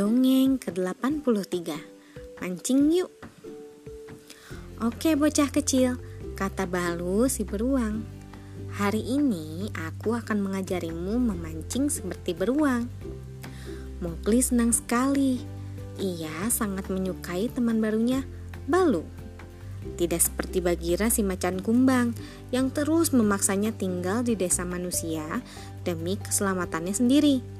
Dongeng ke-83 Mancing yuk. Oke bocah kecil Kata Balu si beruang. Hari ini aku akan mengajarimu memancing seperti beruang. Mowgli senang sekali. Ia sangat menyukai teman barunya Balu. Tidak seperti Bagira si macan kumbang Yang terus memaksanya tinggal di desa manusia Demi keselamatannya sendiri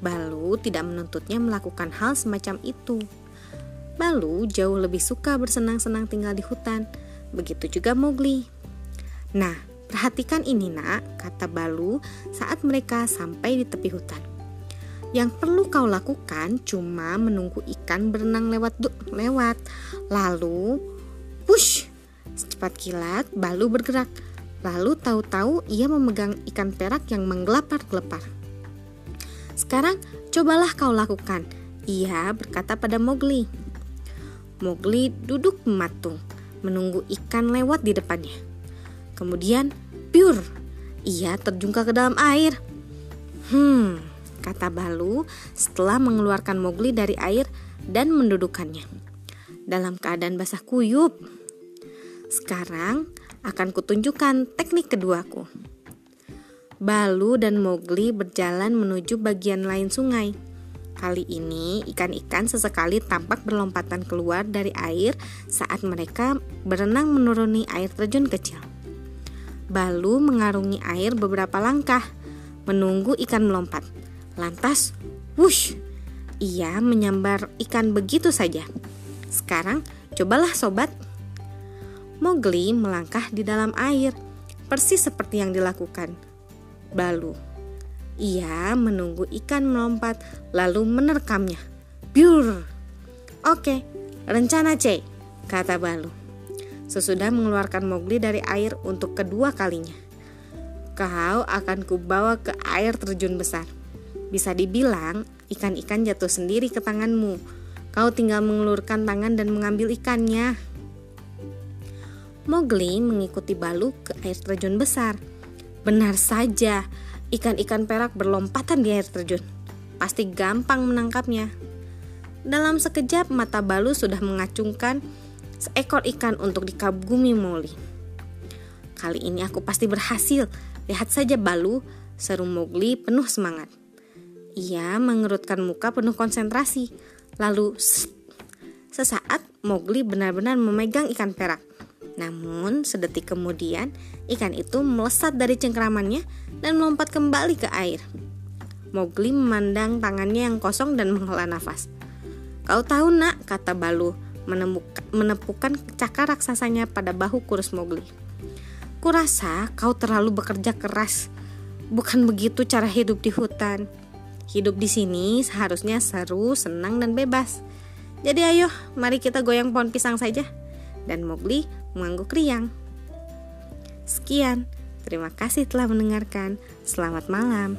Balu tidak menuntutnya melakukan hal semacam itu. Balu jauh lebih suka bersenang-senang tinggal di hutan. Begitu juga Mowgli. Nah, perhatikan ini nak, kata Balu saat mereka sampai di tepi hutan. Yang perlu kau lakukan cuma menunggu ikan berenang lewat lewat. Lalu, push! Secepat kilat, Balu bergerak. Lalu tahu-tahu ia memegang ikan perak yang menggelapar-gelepar. Sekarang cobalah kau lakukan. Ia berkata pada Mowgli. Mowgli duduk mematung, menunggu ikan lewat di depannya. Kemudian, piur, ia terjungkal ke dalam air. Hmm, kata Balu setelah mengeluarkan Mowgli dari air dan mendudukannya. Dalam keadaan basah kuyup. Sekarang akan kutunjukkan teknik keduaku. Balu dan Mowgli berjalan menuju bagian lain sungai. Kali ini, ikan-ikan sesekali tampak berlompatan keluar dari air saat mereka berenang menuruni air terjun kecil. Balu mengarungi air beberapa langkah, menunggu ikan melompat. Lantas, wush! Ia menyambar ikan begitu saja. Sekarang, cobalah sobat. Mowgli melangkah di dalam air, persis seperti yang dilakukan Balu. Ia menunggu ikan melompat lalu menerkamnya. Biur. Oke, rencana C, kata Balu. Sesudah mengeluarkan Mowgli dari air untuk kedua kalinya. Kau akan kubawa ke air terjun besar. Bisa dibilang, ikan-ikan jatuh sendiri ke tanganmu. Kau tinggal mengelurkan tangan dan mengambil ikannya. Mowgli mengikuti Balu ke air terjun besar. Benar saja, ikan-ikan perak berlompatan di air terjun. Pasti gampang menangkapnya. Dalam sekejap mata Balu sudah mengacungkan seekor ikan untuk dikagumi Mowgli. Kali ini aku pasti berhasil. Lihat saja Balu, seru Mowgli penuh semangat. Ia mengerutkan muka penuh konsentrasi. Lalu sesaat Mowgli benar-benar memegang ikan perak. Namun, sedetik kemudian, ikan itu melesat dari cengkeramannya dan melompat kembali ke air. Mowgli memandang tangannya yang kosong dan menghela nafas. Kau tahu nak, kata Balu, menepukan cakar raksasanya pada bahu kurus Mowgli. Kurasa kau terlalu bekerja keras. Bukan begitu cara hidup di hutan. Hidup di sini seharusnya seru, senang, dan bebas. Jadi ayo, mari kita goyang pohon pisang saja. Dan Mowgli mengangguk riang. Sekian, terima kasih telah mendengarkan. Selamat malam.